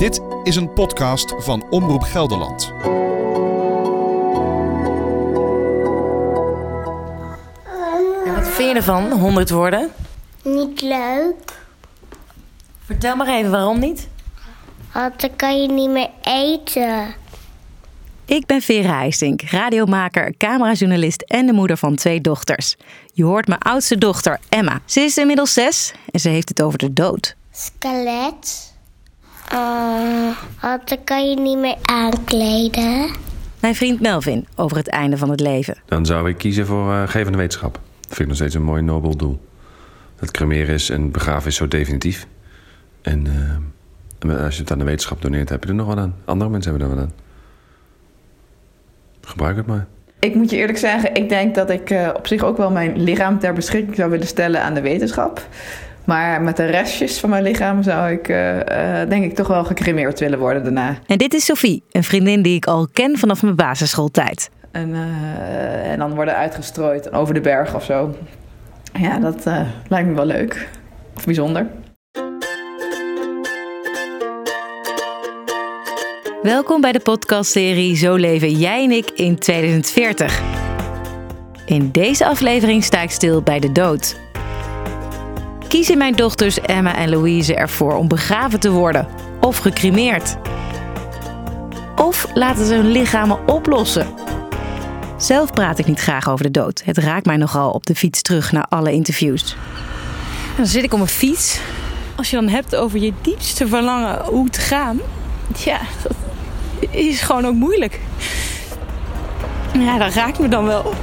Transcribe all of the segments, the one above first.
Dit is een podcast van Omroep Gelderland. En wat vind je ervan, 100 woorden? Niet leuk, Vertel maar even waarom niet. want dan kan je niet meer eten. Ik ben Vera IJsink, radiomaker, camerajournalist en de moeder van twee dochters. Je hoort mijn oudste dochter Emma. Ze is inmiddels zes en ze heeft het over de dood. Skelet. Uh, want dan kan je niet meer aankleden. Mijn vriend Melvin over het einde van het leven. Dan zou ik kiezen voor uh, gevende wetenschap. Dat vind ik nog steeds een mooi nobel doel. Dat cremeren is en begraven is zo definitief. En uh, als je het aan de wetenschap doneert, heb je er nog wat aan. Andere mensen hebben er wat aan. Gebruik het maar. Ik moet je eerlijk zeggen, ik denk dat ik uh, op zich ook wel mijn lichaam ter beschikking zou willen stellen aan de wetenschap. Maar met de restjes van mijn lichaam zou ik, uh, uh, denk ik, toch wel gecremeerd willen worden daarna. En dit is Sophie, een vriendin die ik al ken vanaf mijn basisschooltijd. En, en dan worden uitgestrooid over de berg of zo. Ja, dat lijkt me wel leuk. Of bijzonder. Welkom bij de podcastserie Zo leven jij en ik in 2040. In deze aflevering sta ik stil bij de dood. Kiezen mijn dochters Emma en Louise ervoor om begraven te worden of gecremeerd? Of laten ze hun lichamen oplossen? Zelf praat ik niet graag over de dood. Het raakt mij nogal op de fiets terug naar alle interviews. Dan zit ik op een fiets. Als je dan hebt over je diepste verlangen hoe te gaan, ja, dat is gewoon ook moeilijk. Ja, dat raakt me dan wel.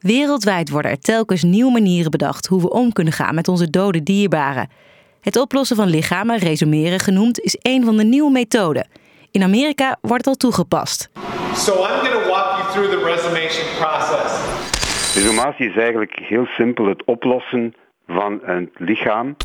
Wereldwijd worden er telkens nieuwe manieren bedacht hoe we om kunnen gaan met onze dode dierbaren. Het oplossen van lichamen, resumeren genoemd, is een van de nieuwe methoden. In Amerika wordt het al toegepast. So I'm going to walk you through the resumation process. Resumatie is eigenlijk heel simpel het oplossen van een lichaam.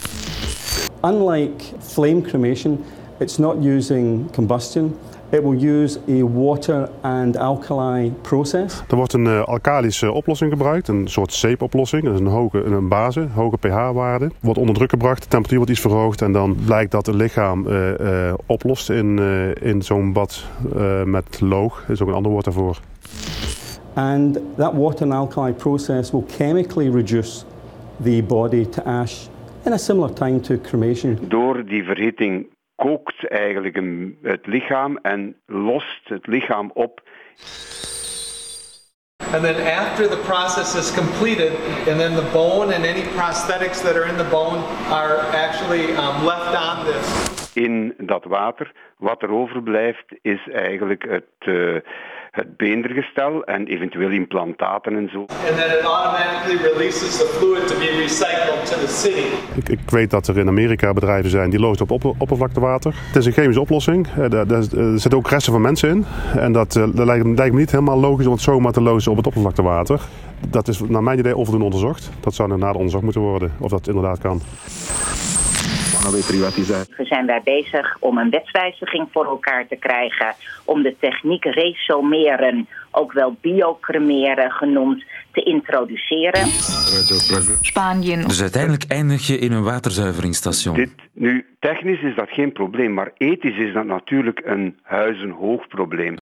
Unlike flame cremation, it's not using combustion. It will use a water and alkali process. Er wordt een uh, alkalische oplossing gebruikt, een soort zeepoplossing. Dat is een hoge een base, hoge pH-waarde. Wordt onder druk gebracht, de temperatuur wordt iets verhoogd en dan blijkt dat het lichaam uh, uh, oplost in, in zo'n bad met loog. Dat is ook een ander woord daarvoor. And that water and alkali process will chemically reduce the body to ash in a similar time to cremation. Door die verhitting kookt eigenlijk een, het lichaam en lost het lichaam op. And then after the process is completed, and then the bone and any prosthetics that are in the bone are actually um, left on this. In dat water, wat er overblijft, is eigenlijk het, uh, het beendergestel en eventueel implantaten en zo. And then it automatically releases the fluid to be recycled to the city. Ik, ik weet dat er in Amerika bedrijven zijn die lozen op, op oppervlaktewater. Het is een chemische oplossing. Er, er, zitten ook resten van mensen in. En dat, dat lijkt, lijkt me niet helemaal logisch om het zomaar te lozen op het oppervlaktewater. Dat is naar mijn idee onvoldoende onderzocht. Dat zou nader onderzocht moeten worden of dat inderdaad kan. We zijn daar bezig om een wetswijziging voor elkaar te krijgen. Om de techniek resomeren, ook wel biocremeren genoemd, te introduceren. Spanje. Dus uiteindelijk eindig je in een waterzuiveringsstation. Dit, nu, technisch is dat geen probleem, maar ethisch is dat natuurlijk een huizenhoog probleem.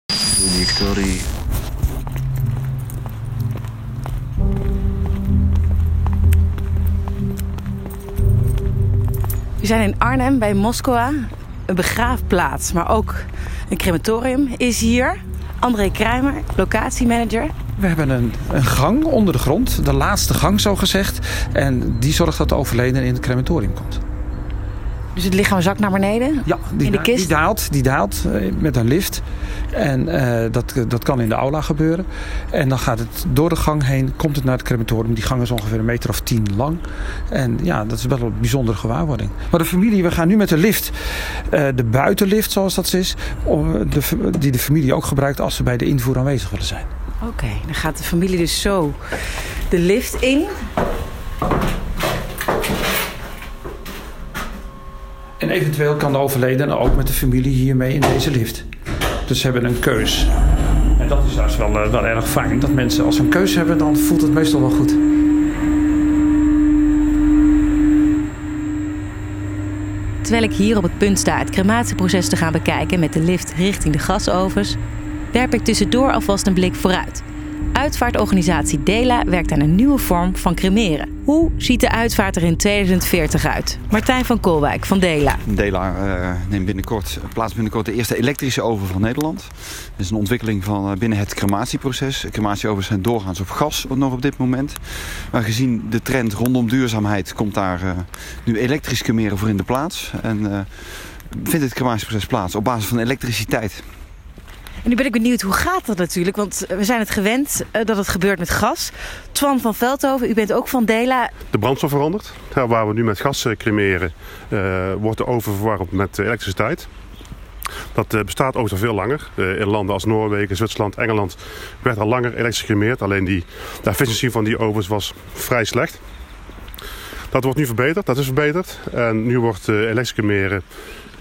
We zijn in Arnhem bij Moskwa, een begraafplaats, maar ook een crematorium is hier. André Kruimer, locatiemanager. We hebben een, een, gang onder de grond, de laatste gang zo gezegd. En die zorgt dat de overledene in het crematorium komt. Dus het lichaam zakt naar beneden? Ja, die, in de kist? die daalt, die daalt met een lift. En uh, dat, dat kan in de aula gebeuren. En dan gaat het door de gang heen, komt het naar het crematorium. Die gang is ongeveer een meter of tien lang. En ja, dat is wel een bijzondere gewaarwording. Maar de familie, we gaan nu met de lift, uh, de buitenlift zoals dat is, de, die de familie ook gebruikt als ze bij de invoer aanwezig willen zijn. Oké, okay, dan gaat de familie dus zo de lift in. Eventueel kan de overledene ook met de familie hiermee in deze lift. Dus ze hebben een keus. En dat is juist wel, uh, wel erg fijn. Dat mensen als ze een keus hebben, dan voelt het meestal wel goed. Terwijl ik hier op het punt sta het crematieproces te gaan bekijken met de lift richting de gasovens, werp ik tussendoor alvast een blik vooruit. Uitvaartorganisatie Dela werkt aan een nieuwe vorm van cremeren. Hoe ziet de uitvaart er in 2040 uit? Martijn van Kolwijk van Dela. Dela uh, neemt binnenkort, plaats binnenkort de eerste elektrische oven van Nederland. Dat is een ontwikkeling van uh, binnen het crematieproces. Crematieovens zijn doorgaans op gas nog op dit moment. Maar gezien de trend rondom duurzaamheid komt daar nu elektrisch cremeren voor in de plaats. En vindt het crematieproces plaats op basis van elektriciteit. En nu ben ik benieuwd, hoe gaat dat natuurlijk? Want we zijn het gewend uh, dat het gebeurt met gas. Twan van Veldhoven, u bent ook van Dela. De brandstof verandert. Ja, waar we nu met gas cremeren, uh, wordt de oven verwarmd met elektriciteit. Dat uh, bestaat overigens al veel langer. in landen als Noorwegen, Zwitserland, Engeland werd al langer elektrisch gecremeerd. Alleen die, de efficiëntie van die ovens was vrij slecht. Dat wordt nu verbeterd, dat is verbeterd. En nu wordt elektrisch cremeren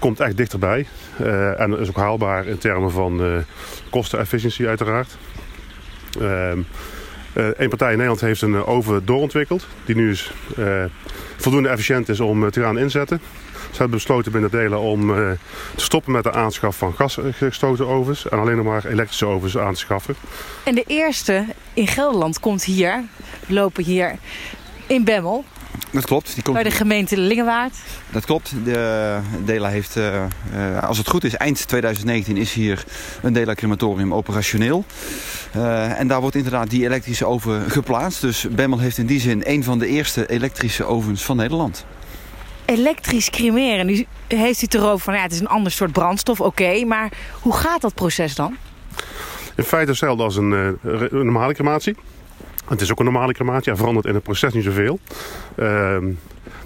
komt echt dichterbij. Uh, en is ook haalbaar in termen van uh, kostenefficiëntie uiteraard. Een partij in Nederland heeft een oven doorontwikkeld. Die nu is, voldoende efficiënt is om te gaan inzetten. Ze hebben besloten binnen delen om te stoppen met de aanschaf van gasgestoten ovens. En alleen nog maar elektrische ovens aan te schaffen. En de eerste in Gelderland komt hier. Lopen hier in Bemmel. Dat klopt. Die komt... Bij de gemeente Lingewaard. Dat klopt. De Dela heeft, uh, uh, als het goed is, eind 2019 is hier een Dela crematorium operationeel. Uh, en daar wordt inderdaad die elektrische oven geplaatst. Dus Bemmel heeft in die zin een van de eerste elektrische ovens van Nederland. Elektrisch cremeren. Nu heeft u het erover van ja, het is een ander soort brandstof, oké. maar hoe gaat dat proces dan? In feite hetzelfde als een, een normale crematie. Het is ook een normale crematie. Hij verandert in het proces niet zoveel. Uh,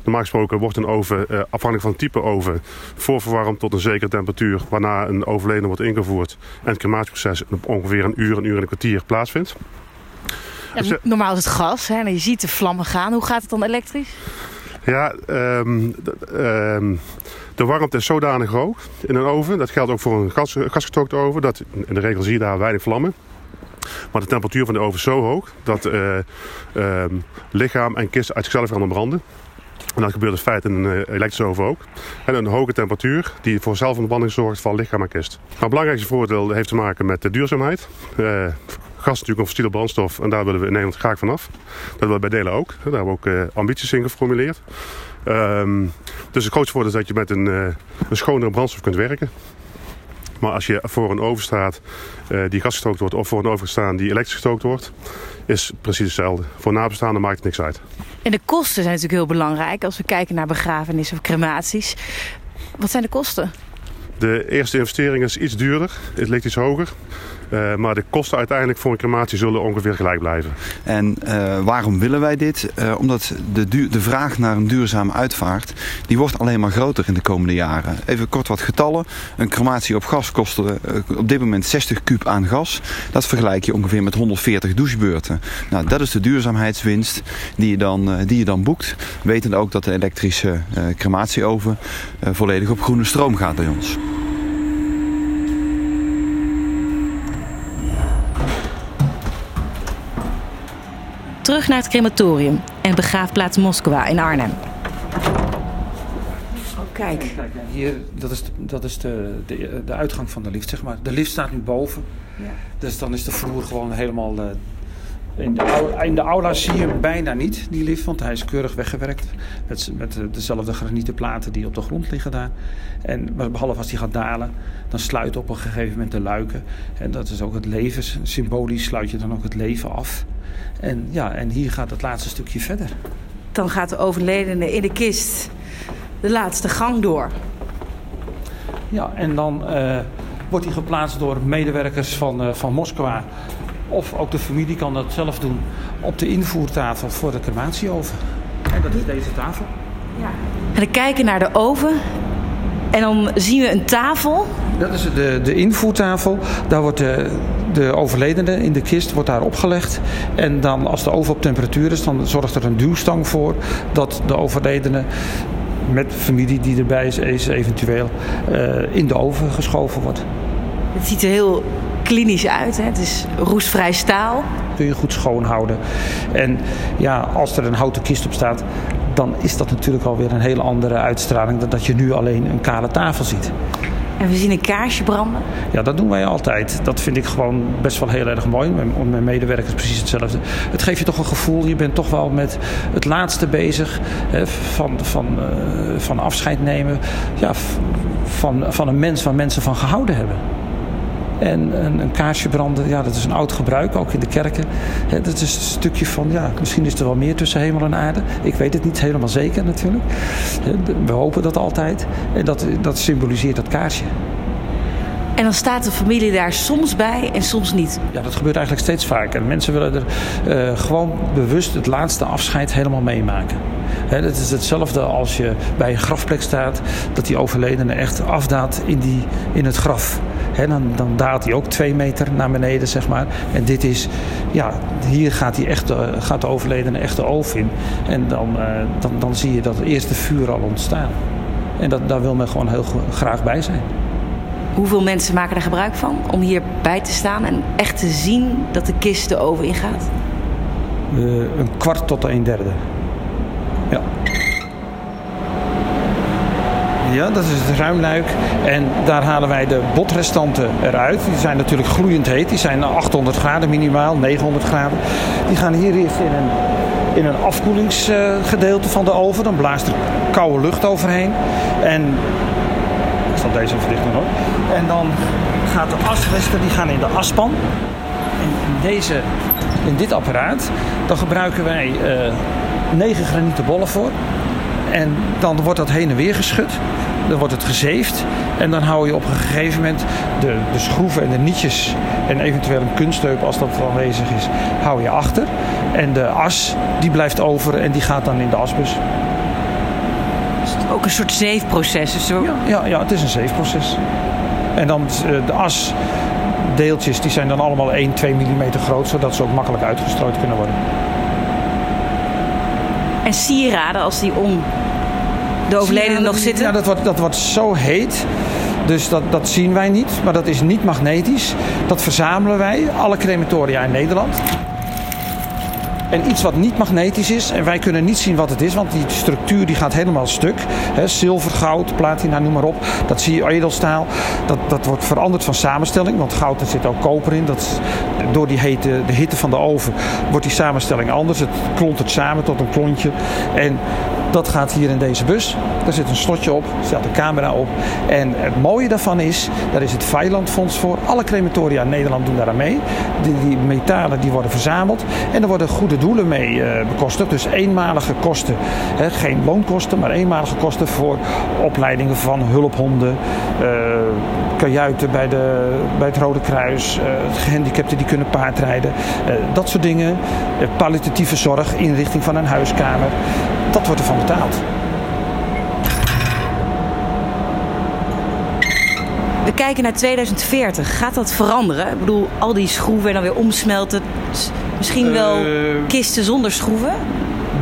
normaal gesproken wordt een oven, uh, afhankelijk van het type oven, voorverwarmd tot een zekere temperatuur. Waarna een overledene wordt ingevoerd. En het crematieproces op ongeveer een uur, een uur en een kwartier plaatsvindt. Ja, dus, normaal is het gas hè, en je ziet de vlammen gaan. Hoe gaat het dan elektrisch? Ja, um, de warmte is zodanig hoog in een oven. Dat geldt ook voor een gas, oven. Dat, in de regel zie je daar weinig vlammen. Maar de temperatuur van de oven is zo hoog dat uh, uh, lichaam en kist uit zichzelf gaan branden. En dat gebeurt in feite in een uh, elektrische oven ook. En een hoge temperatuur die voor zelfontbranding zorgt van lichaam en kist. Nou, het belangrijkste voordeel heeft te maken met de duurzaamheid. gas is natuurlijk een fossiele brandstof en daar willen we in Nederland graag vanaf. Dat willen we bij delen ook. Daar hebben we ook ambities in geformuleerd. Um, dus het grootste voordeel is dat je met een, een schonere brandstof kunt werken. Maar als je voor een oven staat uh, die gasgestookt wordt of voor een oven staat die elektrisch gestookt wordt, is precies hetzelfde. Voor nabestaanden maakt het niks uit. En de kosten zijn natuurlijk heel belangrijk als we kijken naar begrafenissen of crematies. Wat zijn de kosten? De eerste investering is iets duurder, het ligt iets hoger. Uh, maar de kosten uiteindelijk voor een crematie zullen ongeveer gelijk blijven. En uh, waarom willen wij dit? Uh, omdat de, de vraag naar een duurzame uitvaart... die wordt alleen maar groter in de komende jaren. Even kort wat getallen. Een crematie op gas kostte op dit moment 60 kub aan gas. Dat vergelijk je ongeveer met 140 douchebeurten. Nou, dat is de duurzaamheidswinst die je dan, die je dan boekt. Wetend ook dat de elektrische crematieoven volledig op groene stroom gaat bij ons. Terug naar het crematorium en begraafplaats Moskwa in Arnhem. Oh, kijk. Hier, dat is, de, dat is de, de, de uitgang van de lift, zeg maar. De lift staat nu boven. Ja. Dus dan is de vloer gewoon helemaal... In de, aula, in de aula zie je hem bijna niet, die lift, want hij is keurig weggewerkt. Met, met dezelfde granieten platen die op de grond liggen daar. En behalve als hij gaat dalen, dan sluit op een gegeven moment de luiken. En dat is ook het leven. Symbolisch sluit je dan ook het leven af. En, ja, en hier gaat het laatste stukje verder. Dan gaat de overledene in de kist de laatste gang door. Ja, en dan uh, wordt hij geplaatst door medewerkers van, uh, van Moskwa. Of ook de familie kan dat zelf doen op de invoertafel voor de crematieoven. En dat is deze tafel. Ja. En dan kijken naar de oven en dan zien we een tafel. Dat is de, de invoertafel. Daar wordt de, de overledene in de kist wordt daar opgelegd. En dan als de oven op temperatuur is, dan zorgt er een duwstang voor dat de overledene met familie die erbij is, is eventueel uh, in de oven geschoven wordt. Het ziet er heel klinisch uit. Hè? Het is roestvrij staal. kun je goed schoonhouden. En ja, als er een houten kist op staat, dan is dat natuurlijk alweer een hele andere uitstraling dan dat je nu alleen een kale tafel ziet. En we zien een kaarsje branden. Ja, dat doen wij altijd. Dat vind ik gewoon best wel heel erg mooi. Mijn, mijn medewerkers precies hetzelfde. Het geeft je toch een gevoel, je bent toch wel met het laatste bezig. Hè, van, van, uh, van afscheid nemen. Ja, van, van een mens waar mensen van gehouden hebben. En een, een, kaarsje branden, ja, dat is een oud gebruik, ook in de kerken. He, dat is een stukje van, ja, misschien is er wel meer tussen hemel en aarde. Ik weet het niet helemaal zeker natuurlijk. We hopen dat altijd. En dat, dat symboliseert dat kaarsje. En dan staat de familie daar soms bij en soms niet. Ja, dat gebeurt eigenlijk steeds vaker. Mensen willen er uh, gewoon bewust het laatste afscheid helemaal meemaken. Het is hetzelfde als je bij een grafplek staat, dat die overledene echt afdaalt in, die, in het graf. Dan, dan daalt hij ook twee meter naar beneden, zeg maar. En dit is, ja, hier gaat, hij echt, gaat de overledene echt de oven in. En dan, uh, dan, dan zie je dat eerste vuur al ontstaan. En dat, daar wil men gewoon heel graag bij zijn. Hoeveel mensen maken er gebruik van om hierbij te staan en echt te zien dat de kist de oven ingaat? Uh, een kwart tot een derde. Ja. Ja, dat is het ruimluik. En daar halen wij de botrestanten eruit. Die zijn natuurlijk gloeiend heet. Die zijn 800 graden minimaal, 900 graden. Die gaan hier eerst in een, in een afkoelingsgedeelte van de oven. Dan blaast er koude lucht overheen. En ik zal deze doen hoor. En dan gaat de asresten die gaan in de aspan. En in, deze, in dit apparaat, dan gebruiken wij uh, 9 granieten bollen voor. En dan wordt dat heen en weer geschud. Dan wordt het gezeefd. En dan hou je op een gegeven moment de, de schroeven en de nietjes. En eventueel een kunststeup als dat aanwezig is. Hou je achter. En de as die blijft over en die gaat dan in de asbus. Is het ook een soort zeefproces? Dus ja, ja, ja, het is een zeefproces. En dan de asdeeltjes die zijn dan allemaal 1, 2 mm groot. Zodat ze ook makkelijk uitgestrooid kunnen worden. En sieraden als die om de overledene nog zitten? Ja, dat wordt, dat wordt zo heet. Dus dat, dat zien wij niet. Maar dat is niet magnetisch. Dat verzamelen wij, alle crematoria in Nederland. En iets wat niet magnetisch is, en wij kunnen niet zien wat het is, want die structuur die gaat helemaal stuk. Zilver, goud, platina, noem maar op. Dat zie je edelstaal. Dat, dat wordt veranderd van samenstelling, want goud, er zit ook koper in. Dat, door die hete, de hitte van de oven wordt die samenstelling anders. Het klontert samen tot een klontje. En dat gaat hier in deze bus. Daar zit een slotje op, staat een camera op. En het mooie daarvan is, daar is het Veilandfonds voor. Alle crematoria in Nederland doen daar aan mee. Die, die metalen die worden verzameld. En er worden goede doelen mee uh, bekostigd. Dus eenmalige kosten, hè, geen loonkosten, maar eenmalige kosten voor opleidingen van hulphonden, uh, kajuiten bij, de, bij het Rode Kruis, uh, gehandicapten die kunnen paardrijden, dat soort dingen. palliatieve zorg, inrichting van een huiskamer. Dat wordt ervan betaald. We kijken naar 2040. Gaat dat veranderen? Ik bedoel, al die schroeven en dan weer omsmelten. Misschien wel uh, kisten zonder schroeven?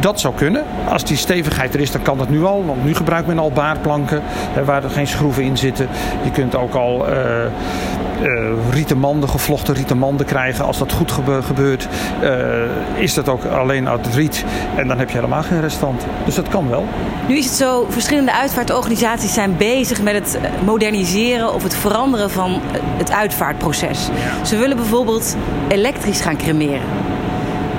Dat zou kunnen. Als die stevigheid er is, dan kan dat nu al. Want nu gebruikt men al baarplanken waar er geen schroeven in zitten. Je kunt ook al uh, uh, rieten manden, gevlochten rieten manden krijgen. Als dat goed gebe gebeurt, uh, is dat ook alleen uit riet. En dan heb je helemaal geen restant. Dus dat kan wel. Nu is het zo, verschillende uitvaartorganisaties zijn bezig met het moderniseren of het veranderen van het uitvaartproces. Ze willen bijvoorbeeld elektrisch gaan cremeren.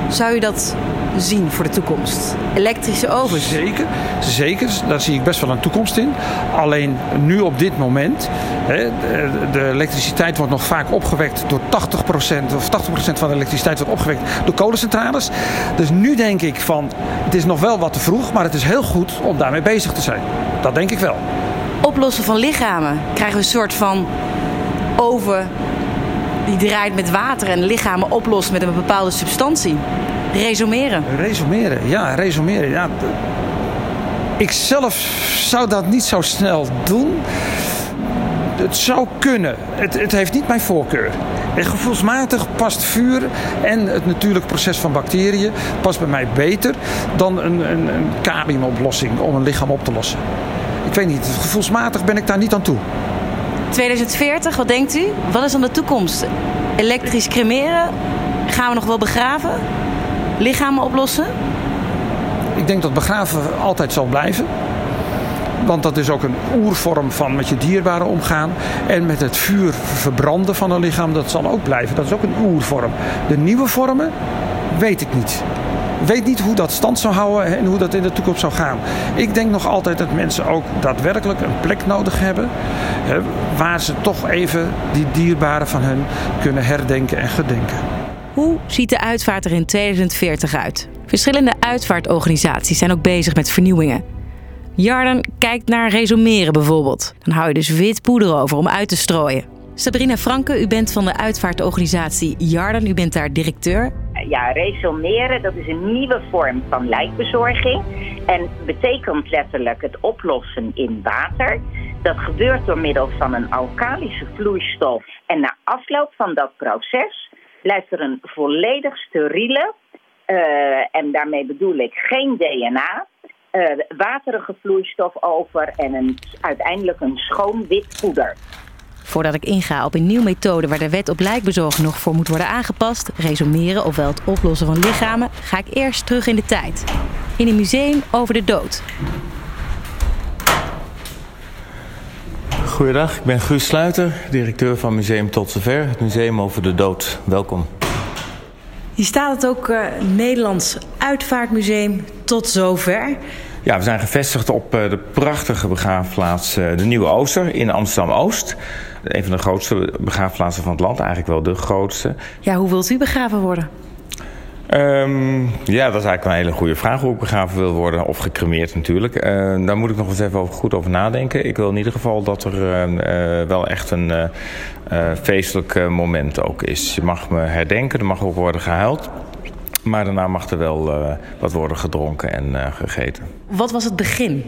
Zou je dat zien voor de toekomst? Elektrische ovens? Zeker, zeker. Daar zie ik best wel een toekomst in. Alleen nu op dit moment, hè, de elektriciteit wordt nog vaak opgewekt door 80% of 80% van de elektriciteit wordt opgewekt door kolencentrales. Dus nu denk ik van, het is nog wel wat te vroeg, maar het is heel goed om daarmee bezig te zijn. Dat denk ik wel. Oplossen van lichamen. Krijgen we een soort van oven die draait met water en lichamen oplost met een bepaalde substantie. Resumeren. Resumeren, ja, resumeren. Ja. Ik zelf zou dat niet zo snel doen. Het zou kunnen. Het, het heeft niet mijn voorkeur. En gevoelsmatig past vuur en het natuurlijk proces van bacteriën past bij mij beter dan een, een, een kaliumoplossing om een lichaam op te lossen. Ik weet niet, gevoelsmatig ben ik daar niet aan toe. 2040, wat denkt u? Wat is dan de toekomst? Elektrisch cremeren gaan we nog wel begraven? Lichamen oplossen? Ik denk dat begraven altijd zal blijven. Want dat is ook een oervorm van met je dierbaren omgaan. En met het vuur verbranden van een lichaam, dat zal ook blijven. Dat is ook een oervorm. De nieuwe vormen weet ik niet. Ik weet niet hoe dat stand zou houden en hoe dat in de toekomst zou gaan. Ik denk nog altijd dat mensen ook daadwerkelijk een plek nodig hebben. Hè, waar ze toch even die dierbaren van hen kunnen herdenken en gedenken. Hoe ziet de uitvaart er in 2040 uit? Verschillende uitvaartorganisaties zijn ook bezig met vernieuwingen. Jarden kijkt naar resumeren bijvoorbeeld. Dan hou je dus wit poeder over om uit te strooien. Sabrina Franke, u bent van de uitvaartorganisatie Jarden. U bent daar directeur. Ja, resumeren, dat is een nieuwe vorm van lijkbezorging. En betekent letterlijk het oplossen in water. Dat gebeurt door middel van een alkalische vloeistof. En na afloop van dat proces blijft er een volledig steriele, uh, en daarmee bedoel ik geen DNA, uh, waterige vloeistof over en een, uiteindelijk een schoon wit poeder. Voordat ik inga op een nieuwe methode waar de wet op lijkbezorging nog voor moet worden aangepast, resumeren ofwel het oplossen van lichamen, ga ik eerst terug in de tijd. In een museum over de dood. Goedendag, ik ben Guus Sluiter, directeur van Museum Tot Zover, het museum over de dood. Welkom. Hier staat het ook uh, Nederlands Uitvaartmuseum Tot Zover. Ja, we zijn gevestigd op uh, de prachtige begraafplaats uh, de Nieuwe Ooster in Amsterdam-Oost. Een van de grootste begraafplaatsen van het land, eigenlijk wel de grootste. Ja, hoe wilt u begraven worden? Um, ja, dat is eigenlijk een hele goede vraag hoe ik begraven wil worden. Of gecremeerd natuurlijk. Uh, daar moet ik nog eens even goed over nadenken. Ik wil in ieder geval dat er uh, wel echt een uh, feestelijk moment ook is. Je mag me herdenken, er mag ook worden gehuild. Maar daarna mag er wel wat worden gedronken en gegeten. Wat was het begin?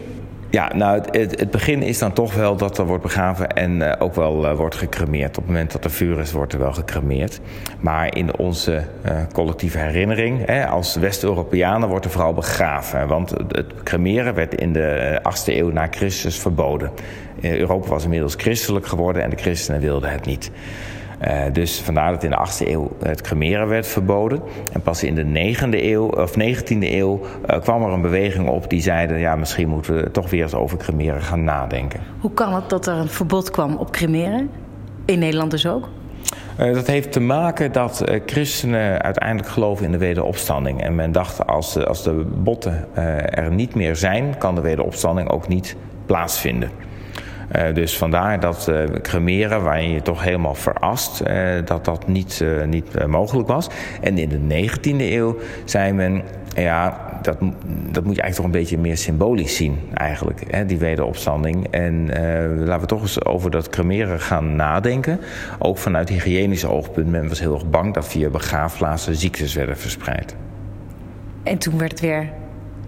Ja, nou, het, het, begin is dan toch wel dat er wordt begraven en uh, ook wel uh, wordt gecremeerd. Op het moment dat er vuur is, wordt er wel gecremeerd. Maar in onze uh, collectieve herinnering, hè, als West-Europeanen, wordt er vooral begraven. Want het cremeren werd in de 8e eeuw na Christus verboden. Europa was inmiddels christelijk geworden en de christenen wilden het niet. Uh, dus vandaar dat in de 8e eeuw het cremeren werd verboden. En pas in de 9e eeuw, of 19e eeuw uh, kwam er een beweging op die zeiden... ja, misschien moeten we toch weer eens over cremeren gaan nadenken. Hoe kan het dat er een verbod kwam op cremeren? In Nederland dus ook? Uh, dat heeft te maken dat uh, christenen uiteindelijk geloven in de wederopstanding. En men dacht als de, als de botten er niet meer zijn, kan de wederopstanding ook niet plaatsvinden. Uh, dus vandaar dat uh, cremeren, waarin je toch helemaal verast, uh, dat dat niet, niet mogelijk was. En in de 19e eeuw zei men, ja, dat, dat moet je eigenlijk toch een beetje meer symbolisch zien, eigenlijk, hè, die wederopstanding. En laten we toch eens over dat cremeren gaan nadenken. Ook vanuit hygiënisch oogpunt. Men was heel erg bang dat via begraafplaatsen ziektes werden verspreid. En toen werd het weer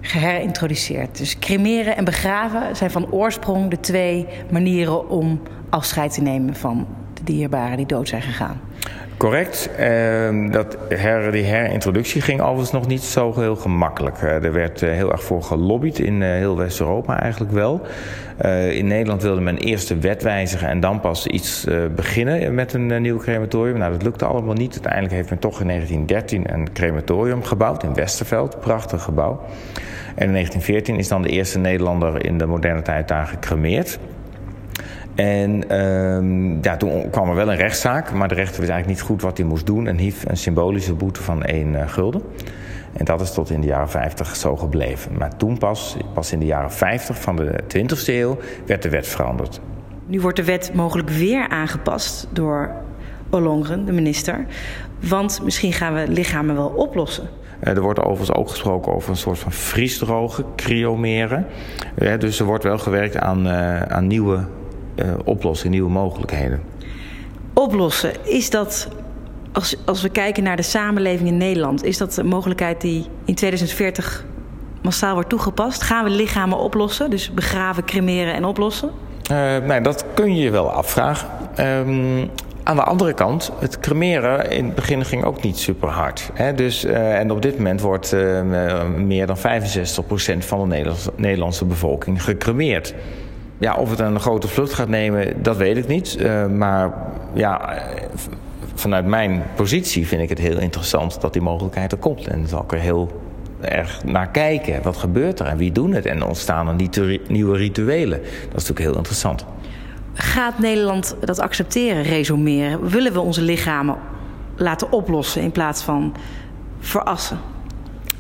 geherintroduceerd. Dus cremeren en begraven zijn van oorsprong de twee manieren om afscheid te nemen van de dierbaren die dood zijn gegaan. Correct. Uh, dat her, die herintroductie ging overigens nog niet zo heel gemakkelijk. Uh, er werd uh, heel erg voor gelobbyd in uh, heel West-Europa eigenlijk wel. in Nederland wilde men eerst de wet wijzigen en dan pas iets beginnen met een nieuw crematorium. Nou, dat lukte allemaal niet. Uiteindelijk heeft men toch in 1913 een crematorium gebouwd in Westerveld. Prachtig gebouw. En in 1914 is dan de eerste Nederlander in de moderne tijd daar gecremeerd. En um, ja, toen kwam er wel een rechtszaak, maar de rechter wist eigenlijk niet goed wat hij moest doen en hief een symbolische boete van 1 uh, gulden. En dat is tot in de jaren 50 zo gebleven. Maar toen pas, pas in de jaren 50 van de 20e eeuw, werd de wet veranderd. Nu wordt de wet mogelijk weer aangepast door Ollongren, de minister. Want misschien gaan we lichamen wel oplossen. Er wordt overigens ook gesproken over een soort van vriesdrogen, cryomeren. Dus er wordt wel gewerkt aan, aan nieuwe uh, oplossingen, nieuwe mogelijkheden. Oplossen, is dat, als, als we kijken naar de samenleving in Nederland... is dat een mogelijkheid die in 2040 massaal wordt toegepast? Gaan we lichamen oplossen, dus begraven, cremeren en oplossen? Uh, nee, dat kun je je wel afvragen. Um, aan de andere kant, het cremeren in het begin ging ook niet super hard. Hè? Dus, uh, en op dit moment wordt uh, meer dan 65% van de Nederlandse, Nederlandse bevolking gecremeerd. Ja, of het een grote vlucht gaat nemen, dat weet ik niet. Uh, maar ja, vanuit mijn positie vind ik het heel interessant dat die mogelijkheid er komt. En zal ik er heel erg naar kijken. Wat gebeurt er en wie doen het? En ontstaan er niet nieuwe rituelen? Dat is natuurlijk heel interessant. Gaat Nederland dat accepteren, resumeren? Willen we onze lichamen laten oplossen in plaats van verassen?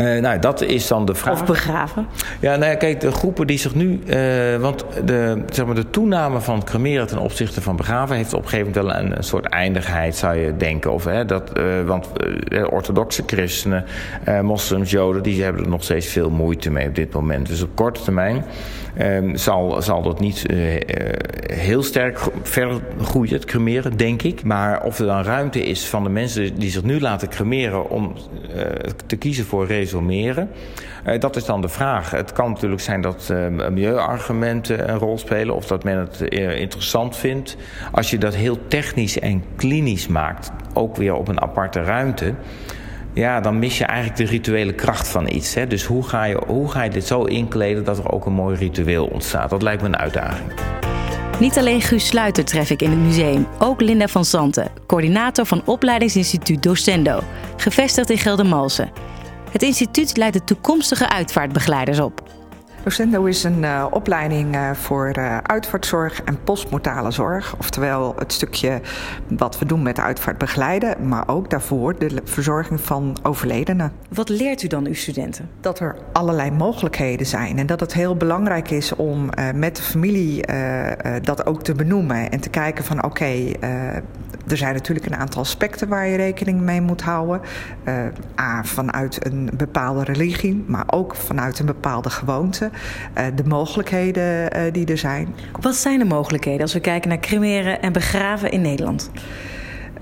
Uh, nou, dat is dan de vraag. Of begraven? Ja, nou ja, kijk, de groepen die zich nu. Uh, want de, zeg maar, de toename van cremeren ten opzichte van begraven heeft op een gegeven moment wel een, een soort eindigheid, zou je denken. Of, hè, dat, uh, want orthodoxe christenen, moslims, joden, die hebben er nog steeds veel moeite mee op dit moment. Dus op korte termijn zal, zal dat niet heel sterk verder groeien, het cremeren, denk ik. Maar of er dan ruimte is van de mensen die zich nu laten cremeren om te kiezen voor resumeren. Dat is dan de vraag. Het kan natuurlijk zijn dat uh, milieuargumenten een rol spelen of dat men het interessant vindt. Als je dat heel technisch en klinisch maakt, ook weer op een aparte ruimte. Ja, dan mis je eigenlijk de rituele kracht van iets. Hè? Dus hoe ga, je, hoe ga je dit zo inkleden dat er ook een mooi ritueel ontstaat? Dat lijkt me een uitdaging. Niet alleen Guus Sluiter tref ik in het museum, ook Linda van Santen, coördinator van opleidingsinstituut Docendo, gevestigd in Geldermalsen. Het instituut leidt de toekomstige uitvaartbegeleiders op. Docendo is een uh, opleiding uh, voor uh, uitvaartzorg en postmortale zorg. Oftewel het stukje wat we doen met uitvaart begeleiden, maar ook daarvoor de verzorging van overledenen. Wat leert u dan uw studenten? Dat er allerlei mogelijkheden zijn en dat het heel belangrijk is om met de familie dat ook te benoemen en te kijken van oké, okay, er zijn natuurlijk een aantal aspecten waar je rekening mee moet houden. A, vanuit een bepaalde religie, maar ook vanuit een bepaalde gewoonte. Uh, de mogelijkheden uh, die er zijn. Wat zijn de mogelijkheden als we kijken naar cremeren en begraven in Nederland?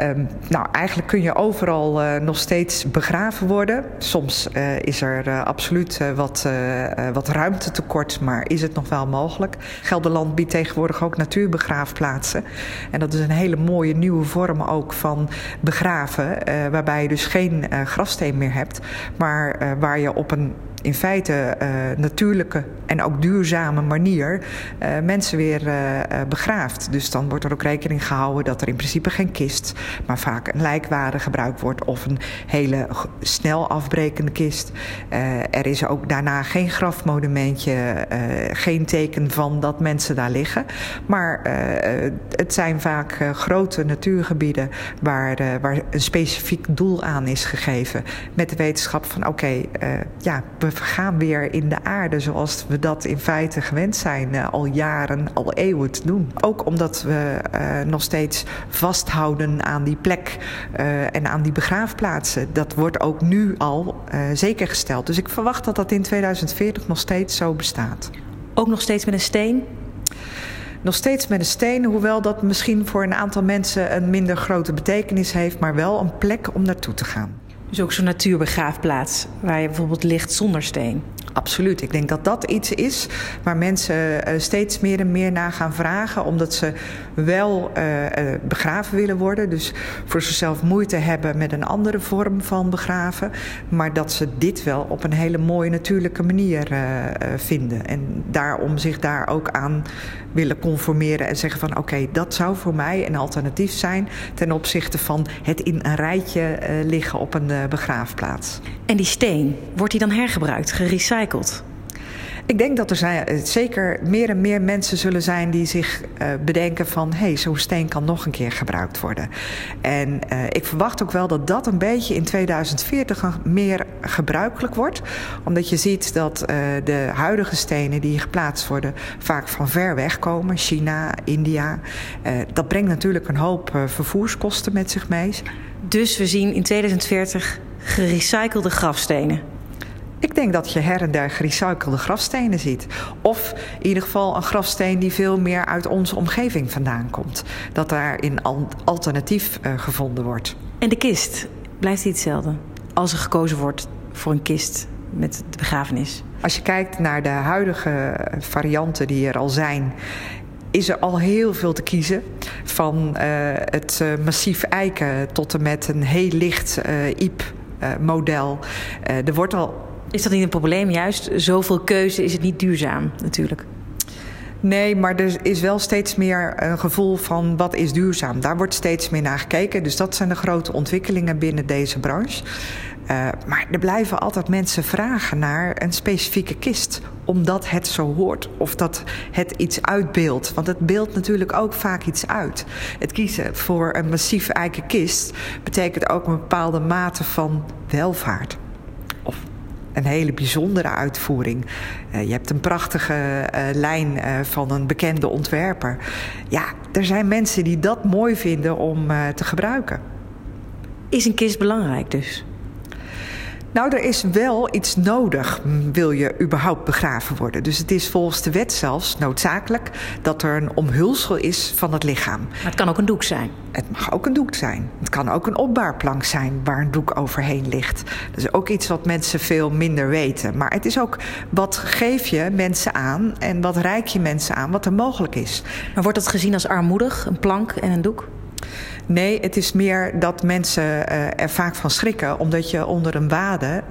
Um, nou, eigenlijk kun je overal uh, nog steeds begraven worden. Soms uh, is er uh, absoluut wat, wat ruimtetekort, maar is het nog wel mogelijk. Gelderland biedt tegenwoordig ook natuurbegraafplaatsen. En dat is een hele mooie nieuwe vorm ook van begraven, waarbij je dus geen grafsteen meer hebt, maar waar je op een in feite uh, natuurlijke en ook duurzame manier uh, mensen weer uh, begraaft. Dus dan wordt er ook rekening gehouden dat er in principe geen kist, maar vaak een lijkwade gebruikt wordt of een hele snel afbrekende kist. er is ook daarna geen grafmonumentje, geen teken van dat mensen daar liggen. Maar het zijn vaak grote natuurgebieden waar, waar een specifiek doel aan is gegeven. Met de wetenschap van oké, ja, we gaan weer in de aarde zoals we dat in feite gewend zijn uh, al jaren, al eeuwen te doen. Ook omdat we uh, nog steeds vasthouden aan die plek uh, en aan die begraafplaatsen. Dat wordt ook nu al zeker gesteld. Dus ik verwacht dat dat in 2040 nog steeds zo bestaat. Ook nog steeds met een steen? nog steeds met een steen, hoewel dat misschien voor een aantal mensen een minder grote betekenis heeft, maar wel een plek om naartoe te gaan. Dus ook zo'n natuurbegraafplaats waar je bijvoorbeeld ligt zonder steen. Absoluut. Ik denk dat dat iets is waar mensen uh, steeds meer en meer naar gaan vragen, omdat ze wel uh, uh, begraven willen worden. Dus voor zichzelf moeite hebben met een andere vorm van begraven. Maar dat ze dit wel op een hele mooie natuurlijke manier vinden. En daarom zich daar ook aan willen conformeren en zeggen van oké, dat zou voor mij een alternatief zijn ten opzichte van het in een rijtje liggen op een begraafplaats. En die steen, wordt die dan hergebruikt, gerecycled? Ik denk dat er zijn, zeker meer en meer mensen zullen zijn die zich uh, bedenken van... hé, hey, zo'n steen kan nog een keer gebruikt worden. En uh, ik verwacht ook wel dat dat een beetje in 2040 meer gebruikelijk wordt. Omdat je ziet dat de huidige stenen die geplaatst worden... vaak van ver weg komen, China, India. dat brengt natuurlijk een hoop vervoerskosten met zich mee. Dus we zien in 2040 gerecyclede grafstenen. Ik denk dat je her en der gerecyclede grafstenen ziet. Of in ieder geval een grafsteen die veel meer uit onze omgeving vandaan komt. Dat daar in alternatief uh, gevonden wordt. En de kist, blijft die hetzelfde? Als er gekozen wordt voor een kist met de begrafenis? Als je kijkt naar de huidige varianten die er al zijn is er al heel veel te kiezen. Van uh, het uh, massief eiken tot en met een heel licht uh, IEP-model. er wordt al is dat niet een probleem? Juist zoveel keuze is het niet duurzaam natuurlijk. Nee, maar er is wel steeds meer een gevoel van wat is duurzaam. Daar wordt steeds meer naar gekeken. Dus dat zijn de grote ontwikkelingen binnen deze branche. Uh, maar er blijven altijd mensen vragen naar een specifieke kist. Omdat het zo hoort. Of dat het iets uitbeeldt. Want het beeldt natuurlijk ook vaak iets uit. Het kiezen voor een massief eiken kist betekent ook een bepaalde mate van welvaart. Een hele bijzondere uitvoering. Uh, je hebt een prachtige uh, lijn uh, van een bekende ontwerper. Ja, er zijn mensen die dat mooi vinden om te gebruiken. Is een kist belangrijk dus? Nou, er is wel iets nodig, wil je überhaupt begraven worden. Dus het is volgens de wet zelfs noodzakelijk dat er een omhulsel is van het lichaam. Maar het kan ook een doek zijn. Het mag ook een doek zijn. Het kan ook een opbaarplank zijn waar een doek overheen ligt. Dat is ook iets wat mensen veel minder weten. Maar het is ook wat geef je mensen aan en wat reik je mensen aan wat er mogelijk is. Maar wordt dat gezien als armoedig, een plank en een doek? Nee, het is meer dat mensen uh, er vaak van schrikken, omdat je onder een wade.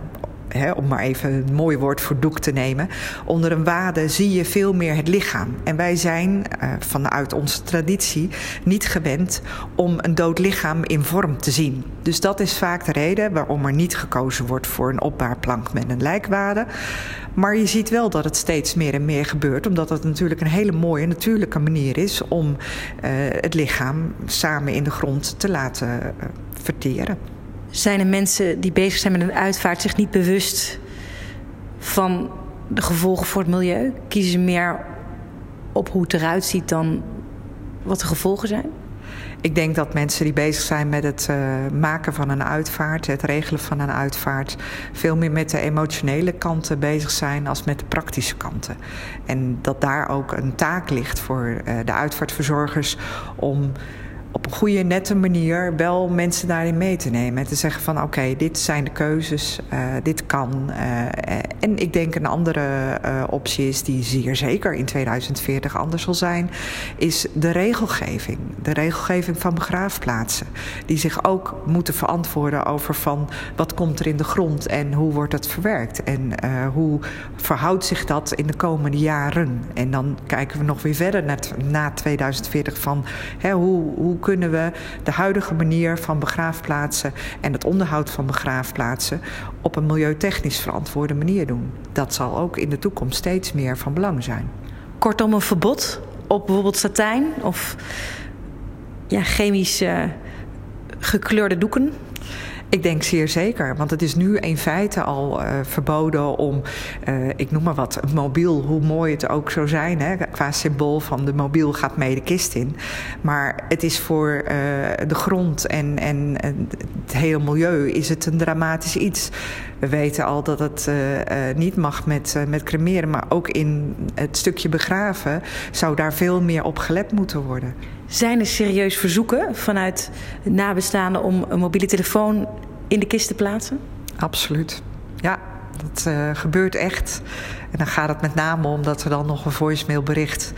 Om maar even een mooi woord voor doek te nemen. Onder een wade zie je veel meer het lichaam. En wij zijn uh, vanuit onze traditie niet gewend om een dood lichaam in vorm te zien. Dus dat is vaak de reden waarom er niet gekozen wordt voor een opbaarplank met een lijkwade. Maar je ziet wel dat het steeds meer en meer gebeurt, omdat het natuurlijk een hele mooie natuurlijke manier is om uh, het lichaam samen in de grond te laten uh, verteren. Zijn er mensen die bezig zijn met een uitvaart zich niet bewust van de gevolgen voor het milieu? Kiezen ze meer op hoe het eruit ziet dan wat de gevolgen zijn? Ik denk dat mensen die bezig zijn met het uh, maken van een uitvaart, het regelen van een uitvaart, veel meer met de emotionele kanten bezig zijn als met de praktische kanten. En dat daar ook een taak ligt voor uh, de uitvaartverzorgers om op een goede, nette manier wel mensen daarin mee te nemen. En te zeggen van oké, dit zijn de keuzes, uh, dit kan. Uh, en ik denk een andere optie is, die zeer zeker in 2040 anders zal zijn, is de regelgeving. De regelgeving van begraafplaatsen. Die zich ook moeten verantwoorden over van wat komt er in de grond en hoe wordt dat verwerkt. En hoe verhoudt zich dat in de komende jaren. En dan kijken we nog weer verder naar na 2040 van hè, hoe, hoe kunnen we de huidige manier van begraafplaatsen en het onderhoud van begraafplaatsen op een milieutechnisch verantwoorde manier doen. Dat zal ook in de toekomst steeds meer van belang zijn. Kortom, een verbod op bijvoorbeeld satijn of ja, chemisch gekleurde doeken? Ik denk zeer zeker, want het is nu in feite al uh, verboden om, uh, ik noem maar wat, mobiel, hoe mooi het ook zou zijn, hè, qua symbool van de mobiel gaat mee de kist in. Maar het is voor uh, de grond en, en, en, het hele milieu is het een dramatisch iets. We weten al dat het niet mag met, met cremeren, maar ook in het stukje begraven zou daar veel meer op gelet moeten worden. Zijn er serieus verzoeken vanuit nabestaanden om een mobiele telefoon in de kist te plaatsen? Absoluut. Ja, dat uh, gebeurt echt. En dan gaat het met name om dat er dan nog een voicemailbericht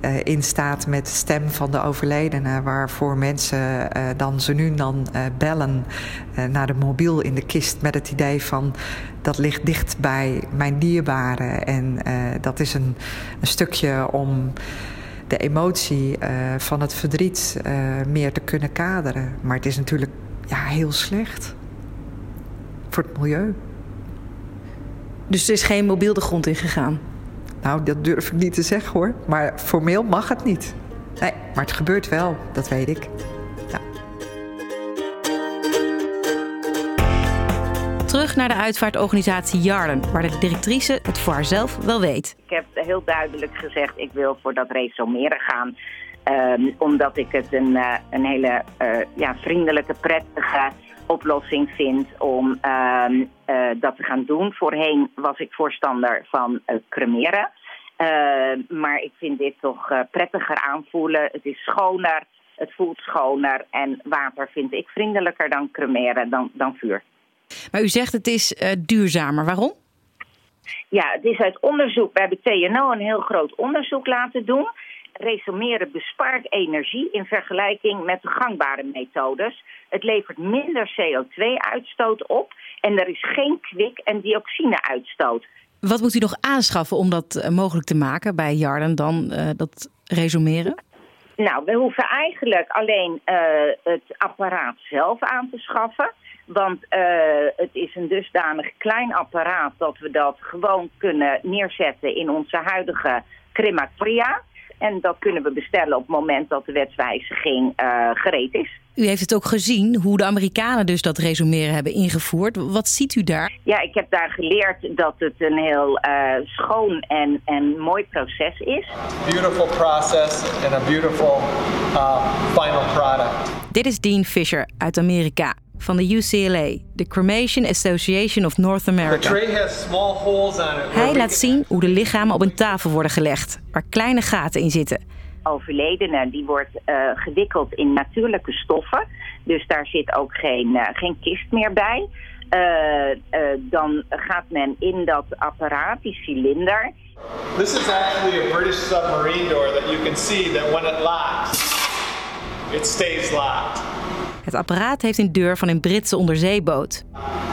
uh, in staat met stem van de overledene, waarvoor mensen uh, dan ze nu dan bellen naar de mobiel in de kist met het idee van dat ligt dicht bij mijn dierbare en dat is een, een stukje om de emotie uh, van het verdriet uh, meer te kunnen kaderen. Maar het is natuurlijk ja, heel slecht voor het milieu. Dus er is geen mobiel de grond in gegaan? Nou, dat durf ik niet te zeggen hoor. Maar formeel mag het niet. Nee, maar het gebeurt wel, dat weet ik. Terug naar de uitvaartorganisatie Jarlen, waar de directrice het voor haarzelf wel weet. Ik heb heel duidelijk gezegd, ik wil voor dat resumeren gaan. Um, omdat ik het een, uh, een hele uh, ja, vriendelijke, prettige oplossing vind om uh, dat te gaan doen. Voorheen was ik voorstander van cremeren. maar ik vind dit toch prettiger aanvoelen. Het is schoner, het voelt schoner. En water vind ik vriendelijker dan cremeren, dan, dan vuur. Maar u zegt het is uh, duurzamer. Waarom? Ja, het is uit onderzoek. We hebben TNO een heel groot onderzoek laten doen. Resumeren bespaart energie in vergelijking met de gangbare methodes. Het levert minder CO2-uitstoot op en er is geen kwik- en dioxine-uitstoot. Wat moet u nog aanschaffen om dat eh, mogelijk te maken bij Jarden dan uh, dat resumeren? Nou, we hoeven eigenlijk alleen uh, het apparaat zelf aan te schaffen. Want uh, het is een dusdanig klein apparaat dat we dat gewoon kunnen neerzetten in onze huidige crematoria. En dat kunnen we bestellen op het moment dat de wetswijziging uh, gereed is. U heeft het ook gezien hoe de Amerikanen dus dat resumeren hebben ingevoerd. Wat ziet u daar? Ja, ik heb daar geleerd dat het een heel uh, schoon en, en mooi proces is. Beautiful process and a beautiful uh, final product. Dit is Dean Fisher uit Amerika van de UCLA, de Cremation Association of North America. Hij laat zien hoe de lichamen op een tafel worden gelegd, waar kleine gaten in zitten. Overledene die wordt uh, gewikkeld in natuurlijke stoffen, dus daar zit ook geen, uh, geen kist meer bij. Uh, dan gaat men in dat apparaat, die cilinder. This is actually a British submarine door that you can see that when it locks, it stays locked. Het apparaat heeft een deur van een Britse onderzeeboot.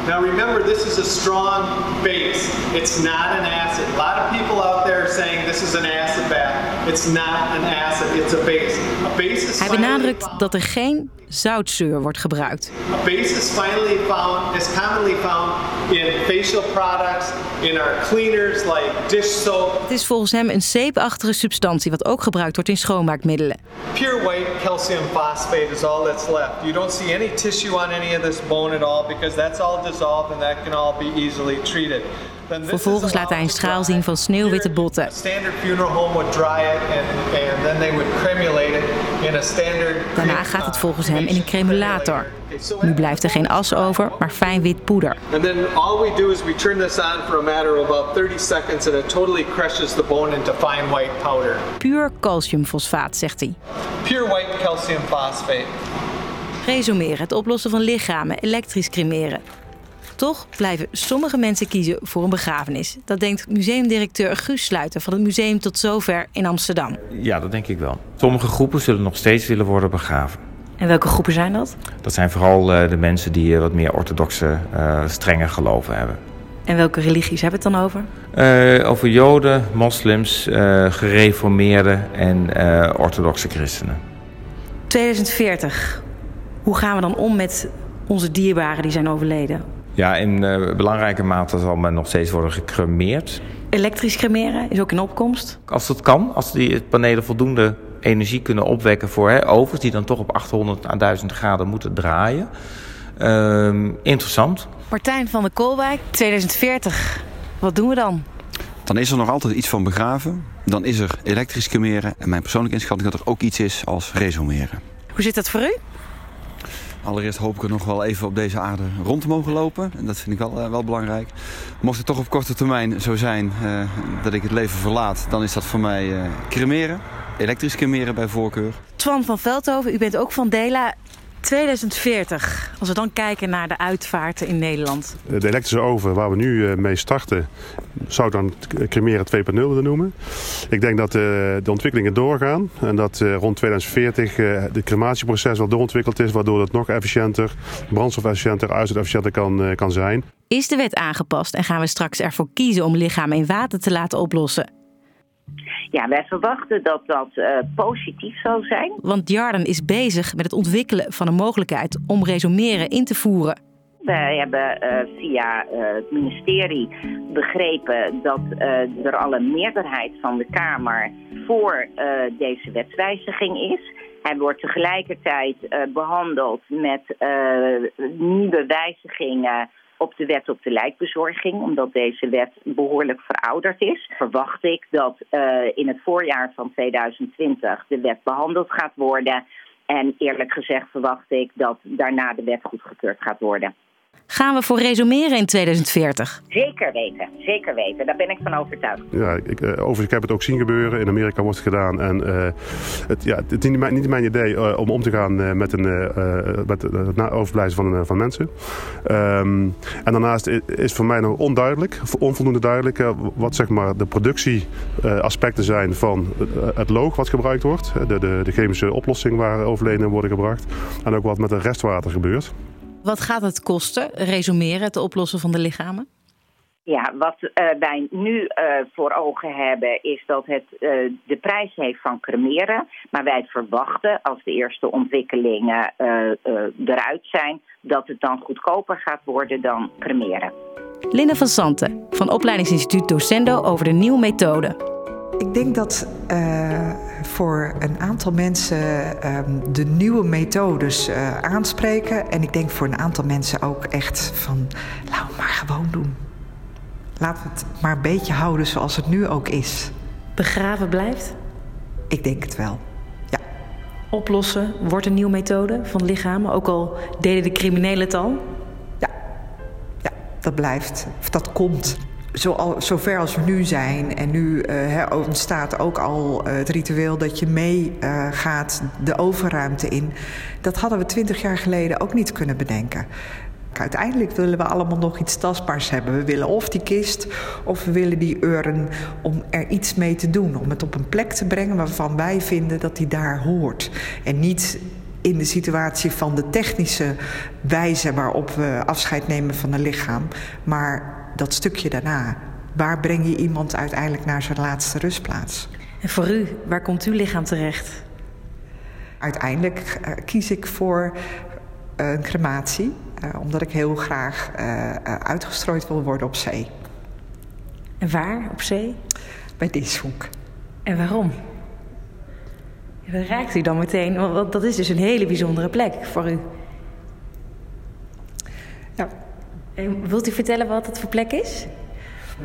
Now remember, this is a strong base. It's not an acid. A lot of people out there are saying this is an acid bath. It's not an acid, it's a base. A base is Hij benadrukt dat er geen zoutzuur wordt gebruikt. Base is finally found, is commonly found in facial products, in our cleaners like dish soap. Het is volgens hem een zeepachtige substantie wat ook gebruikt wordt in schoonmaakmiddelen. Pure white calcium phosphate is all that's left. You don't see any tissue on any of this bone at all because that's all dissolved and that can all be easily treated. Vervolgens laat hij een straal zien van sneeuwwitte botten. Standard funeral home would dry it and, and then they would cremulate it. Daarna gaat het volgens hem in een cremulator. Nu blijft er geen as over, maar fijn wit poeder. And then all we do is we turn this on for a matter of about 30 seconds and it totally crushes the bone into fine white powder. Puur calciumfosfaat, zegt hij. Pure white calcium phosphate. Resumeren, het oplossen van lichamen, elektrisch cremeren. Toch blijven sommige mensen kiezen voor een begrafenis. Dat denkt museumdirecteur Guus Sluiter van het Museum Tot Zover in Amsterdam. Ja, dat denk ik wel. Sommige groepen zullen nog steeds willen worden begraven. En welke groepen zijn dat? Dat zijn vooral uh, de mensen die uh, wat meer orthodoxe, uh, strenge geloven hebben. En welke religies hebben we het dan over? over Joden, moslims, gereformeerden en orthodoxe christenen. 2040. Hoe gaan we dan om met onze dierbaren die zijn overleden? Ja, in uh, belangrijke mate zal men nog steeds worden gecremeerd. Elektrisch cremeren is ook in opkomst? Als dat kan, als die panelen voldoende energie kunnen opwekken voor hè, ovens... die dan toch op 800 à 1000 graden moeten draaien. Uh, interessant. Martijn van der Koolwijk, 2040. Wat doen we dan? Dan is er nog altijd iets van begraven. Dan is er elektrisch cremeren. En mijn persoonlijke inschatting dat er ook iets is als resumeren. Hoe zit dat voor u? Allereerst hoop ik er nog wel even op deze aarde rond te mogen lopen. En dat vind ik wel, uh, wel belangrijk. Mocht het toch op korte termijn zo zijn uh, dat ik het leven verlaat... dan is dat voor mij uh, cremeren. Elektrisch cremeren bij voorkeur. Twan van Veldhoven, u bent ook van Dela. 2040, als we dan kijken naar de uitvaarten in Nederland. De elektrische oven waar we nu mee starten, zou dan cremeren 2.0 willen noemen. Ik denk dat de ontwikkelingen doorgaan en dat rond 2040 het crematieproces wel doorontwikkeld is, waardoor het nog efficiënter, brandstofefficiënter, uitstootefficiënter kan, kan zijn. Is de wet aangepast en gaan we straks ervoor kiezen om lichamen in water te laten oplossen? Ja, wij verwachten dat dat uh, positief zal zijn. Want Jarden is bezig met het ontwikkelen van een mogelijkheid om resumeren in te voeren. Wij hebben uh, via uh, het ministerie begrepen dat er al een meerderheid van de Kamer voor deze wetswijziging is. Hij wordt tegelijkertijd behandeld met nieuwe wijzigingen op de wet op de lijkbezorging, omdat deze wet behoorlijk verouderd is. Verwacht ik dat uh, in het voorjaar van 2020 de wet behandeld gaat worden. En eerlijk gezegd verwacht ik dat daarna de wet goedgekeurd gaat worden. Gaan we voor resumeren in 2040? Zeker weten, zeker weten. Daar ben ik van overtuigd. Ja, ik, uh, overigens, ik heb het ook zien gebeuren. In Amerika wordt het gedaan. En uh, het, ja, het is niet mijn, niet mijn idee uh, om om te gaan met, een, met het overblijven van, van mensen. Um, en daarnaast is voor mij nog onduidelijk, onvoldoende duidelijk, wat zeg maar de productieaspecten zijn van het loog wat gebruikt wordt. De, de, de chemische oplossing waar overledenen worden gebracht. En ook wat met het restwater gebeurt. Wat gaat het kosten, resumeren, het oplossen van de lichamen? Ja, wat uh, wij nu uh, voor ogen hebben is dat het uh, de prijs heeft van cremeren. Maar wij verwachten als de eerste ontwikkelingen eruit zijn... dat het dan goedkoper gaat worden dan cremeren. Linda van Santen van opleidingsinstituut Docendo over de nieuwe methode. Ik denk dat voor een aantal mensen um, de nieuwe methodes aanspreken. En ik denk voor een aantal mensen ook echt van... laten we maar gewoon doen. Laten we het maar een beetje houden zoals het nu ook is. Begraven blijft? Ik denk het wel, ja. Oplossen wordt een nieuwe methode van lichamen, ook al deden de criminelen het al? Ja, ja dat blijft, of dat komt. Zo, zover als we nu zijn, en nu uh, ontstaat ook al uh, het ritueel dat je meegaat uh, de overruimte in. Dat hadden we twintig jaar geleden ook niet kunnen bedenken. Uiteindelijk willen we allemaal nog iets tastbaars hebben. We willen of die kist of we willen die urn om er iets mee te doen. Om het op een plek te brengen waarvan wij vinden dat die daar hoort. En niet in de situatie van de technische wijze waarop we afscheid nemen van een lichaam. Maar dat stukje daarna. Waar breng je iemand uiteindelijk naar zijn laatste rustplaats? En voor u, waar komt uw lichaam terecht? Uiteindelijk uh, kies ik voor uh, een crematie. Uh, omdat ik heel graag uitgestrooid wil worden op zee. En waar op zee? Bij Dishoek. En waarom? Dat raakt u dan meteen, want dat is dus een hele bijzondere plek voor u. Ja. En wilt u vertellen wat het voor plek is?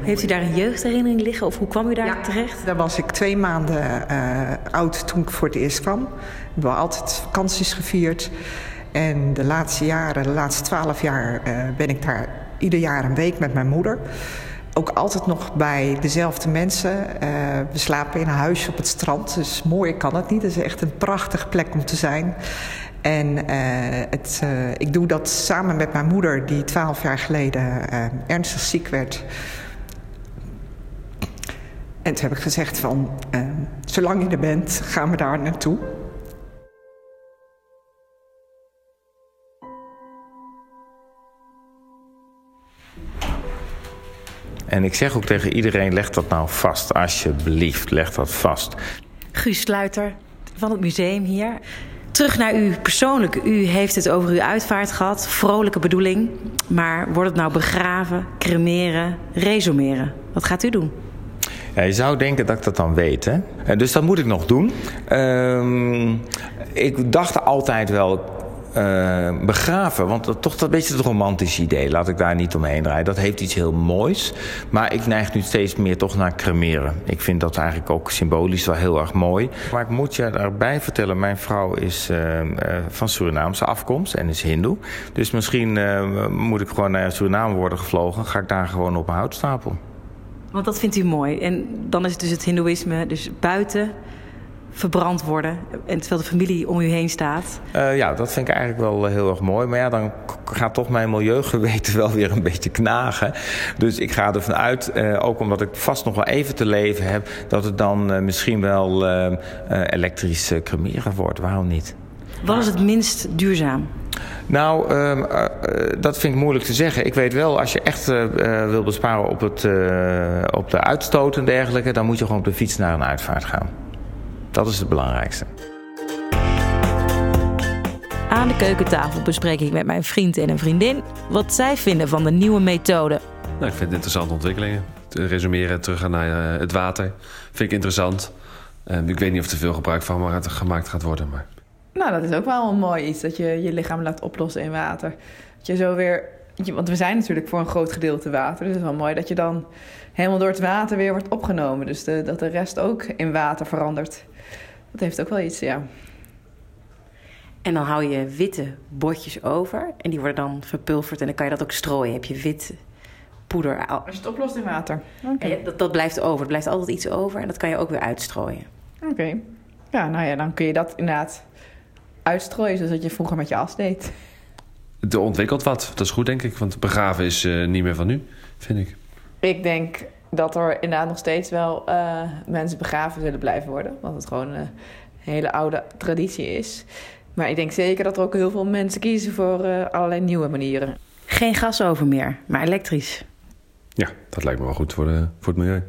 Heeft u daar een jeugdherinnering liggen of hoe kwam u daar ja, terecht? Daar was ik twee maanden uh, oud toen ik voor het eerst kwam. We hebben altijd vakanties gevierd. En de laatste jaren, de laatste twaalf jaar, uh, ben ik daar ieder jaar een week met mijn moeder. Ook altijd nog bij dezelfde mensen. Uh, we slapen in een huisje op het strand, dus mooi kan het niet. Het is echt een prachtige plek om te zijn. En uh, het, uh, ik doe dat samen met mijn moeder, die twaalf jaar geleden uh, ernstig ziek werd. En toen heb ik gezegd van, zolang je er bent, gaan we daar naartoe. En ik zeg ook tegen iedereen, leg dat nou vast, alsjeblieft, leg dat vast. Guus Sluiter van het museum hier. Terug naar u persoonlijk. U heeft het over uw uitvaart gehad, vrolijke bedoeling. Maar wordt het nou begraven, cremeren, resumeren? Wat gaat u doen? Ja, je zou denken dat ik dat dan weet, hè? Dus dat moet ik nog doen. Um, ik dacht altijd wel, uh, begraven. Want dat, toch dat beetje het romantische idee. Laat ik daar niet omheen draaien. Dat heeft iets heel moois. Maar ik neig nu steeds meer toch naar cremeren. Ik vind dat eigenlijk ook symbolisch wel heel erg mooi. Maar ik moet je daarbij vertellen. Mijn vrouw is uh, uh, van Surinaamse afkomst en is hindoe. Dus misschien moet ik gewoon naar Suriname worden gevlogen. Ga ik daar gewoon op een houtstapel. Want dat vindt u mooi. En dan is het dus het hindoeïsme. Dus buiten verbrand worden. En terwijl de familie om u heen staat. Uh, ja, dat vind ik eigenlijk wel heel erg mooi. Maar ja, dan gaat toch mijn milieugeweten wel weer een beetje knagen. Dus ik ga ervan uit, uh, ook omdat ik vast nog wel even te leven heb... dat het dan uh, misschien wel elektrisch cremeren wordt. Waarom niet? Wat is het minst duurzaam? Nou, uh, uh, dat vind ik moeilijk te zeggen. Ik weet wel, als je echt uh, wil besparen op, het, op de uitstoot en dergelijke... dan moet je gewoon op de fiets naar een uitvaart gaan. Dat is het belangrijkste. Aan de keukentafel bespreek ik met mijn vriend en een vriendin wat zij vinden van de nieuwe methode. Nou, ik vind het interessante ontwikkelingen. Te resumeren, teruggaan naar het water. Vind ik interessant. Uh, ik weet niet of er veel gebruik van gemaakt gaat worden. Maar... Nou, dat is ook wel een mooi iets. Dat je je lichaam laat oplossen in water. Dat je zo weer... Want we zijn natuurlijk voor een groot gedeelte water. Dus het is wel mooi dat je dan helemaal door het water weer wordt opgenomen. Dus de, dat de rest ook in water verandert. Dat heeft ook wel iets, ja. En dan hou je witte botjes over. En die worden dan verpulverd. En dan kan je dat ook strooien. Heb je wit poeder. Als je het oplost in water. Okay. Ja, dat, dat blijft over. Er blijft altijd iets over. En dat kan je ook weer uitstrooien. Oké. Okay. Ja, nou ja, dan kun je dat inderdaad uitstrooien. Zoals dat je vroeger met je as deed. Er ontwikkelt wat. Dat is goed, denk ik. Want begraven is uh, niet meer van nu, vind ik. Ik denk dat er inderdaad nog steeds wel uh, mensen begraven zullen blijven worden. Want het gewoon een hele oude traditie is. Maar ik denk zeker dat er ook heel veel mensen kiezen voor uh, allerlei nieuwe manieren. Geen gas over meer, maar elektrisch. Ja, dat lijkt me wel goed voor, de, voor het milieu.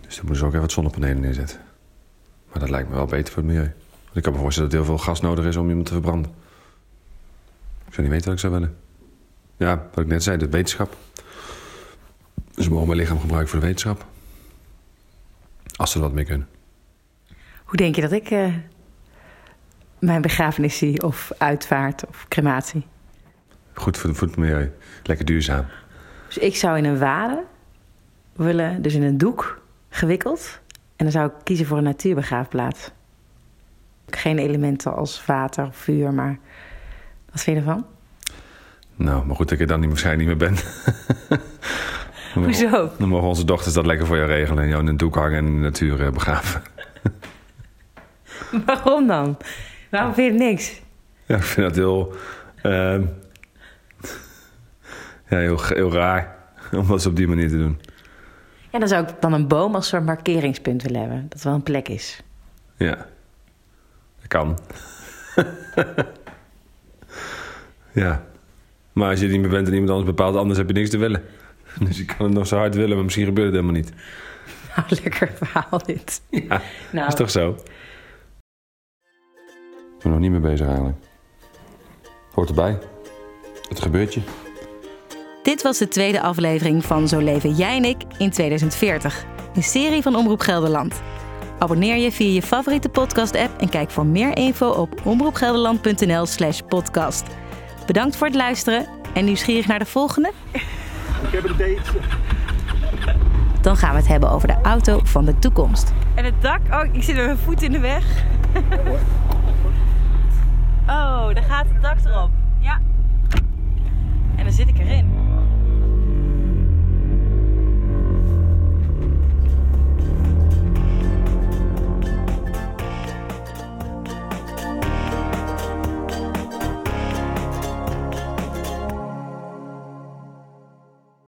Dus dan moeten ze ook even wat zonnepanelen neerzetten. Maar dat lijkt me wel beter voor het milieu. Want ik kan me voorstellen dat heel veel gas nodig is om iemand te verbranden. Ik zou niet weten wat ik zou willen. Ja, wat ik net zei, de wetenschap. Ze mogen mijn lichaam gebruiken voor de wetenschap. Als ze er wat mee kunnen. Hoe denk je dat ik eh, mijn begrafenis zie of uitvaart of crematie? Goed voor, voor het milieu. Lekker duurzaam. Dus ik zou in een wade willen, dus in een doek gewikkeld. En dan zou ik kiezen voor een natuurbegraafplaats. Geen elementen als water of vuur, maar wat vind je ervan? Nou, maar goed dat ik er dan niet, waarschijnlijk niet meer ben. Hoezo? Dan mogen onze dochters dat lekker voor jou regelen en jou in een doek hangen en in de natuur eh, begraven. Waarom dan? Waarom vind je niks? Ja, ik vind dat heel, ehm, ja, heel, heel raar om dat op die manier te doen. Ja, dan zou ik dan een boom als soort markeringspunt willen hebben. Dat wel een plek is. Ja, dat kan. ja, maar als je niet meer bent en iemand anders bepaalt, anders heb je niks te willen. Dus je kan het nog zo hard willen, maar misschien gebeurt het helemaal niet. Nou, lekker verhaal dit. Ja, Nou. is toch zo? Ik ben nog niet mee bezig eigenlijk. Hoort erbij. Het gebeurt je. Dit was de tweede aflevering van Zo leven jij en ik in 2040. Een serie van Omroep Gelderland. Abonneer je via je favoriete podcast-app en kijk voor meer info op omroepgelderland.nl slash podcast. Bedankt voor het luisteren en nieuwsgierig naar de volgende? Ik heb een date. Dan gaan we het hebben over de auto van de toekomst. En het dak? Oh, ik zit met mijn voet in de weg. Oh, daar gaat het dak erop. Ja. En dan zit ik erin.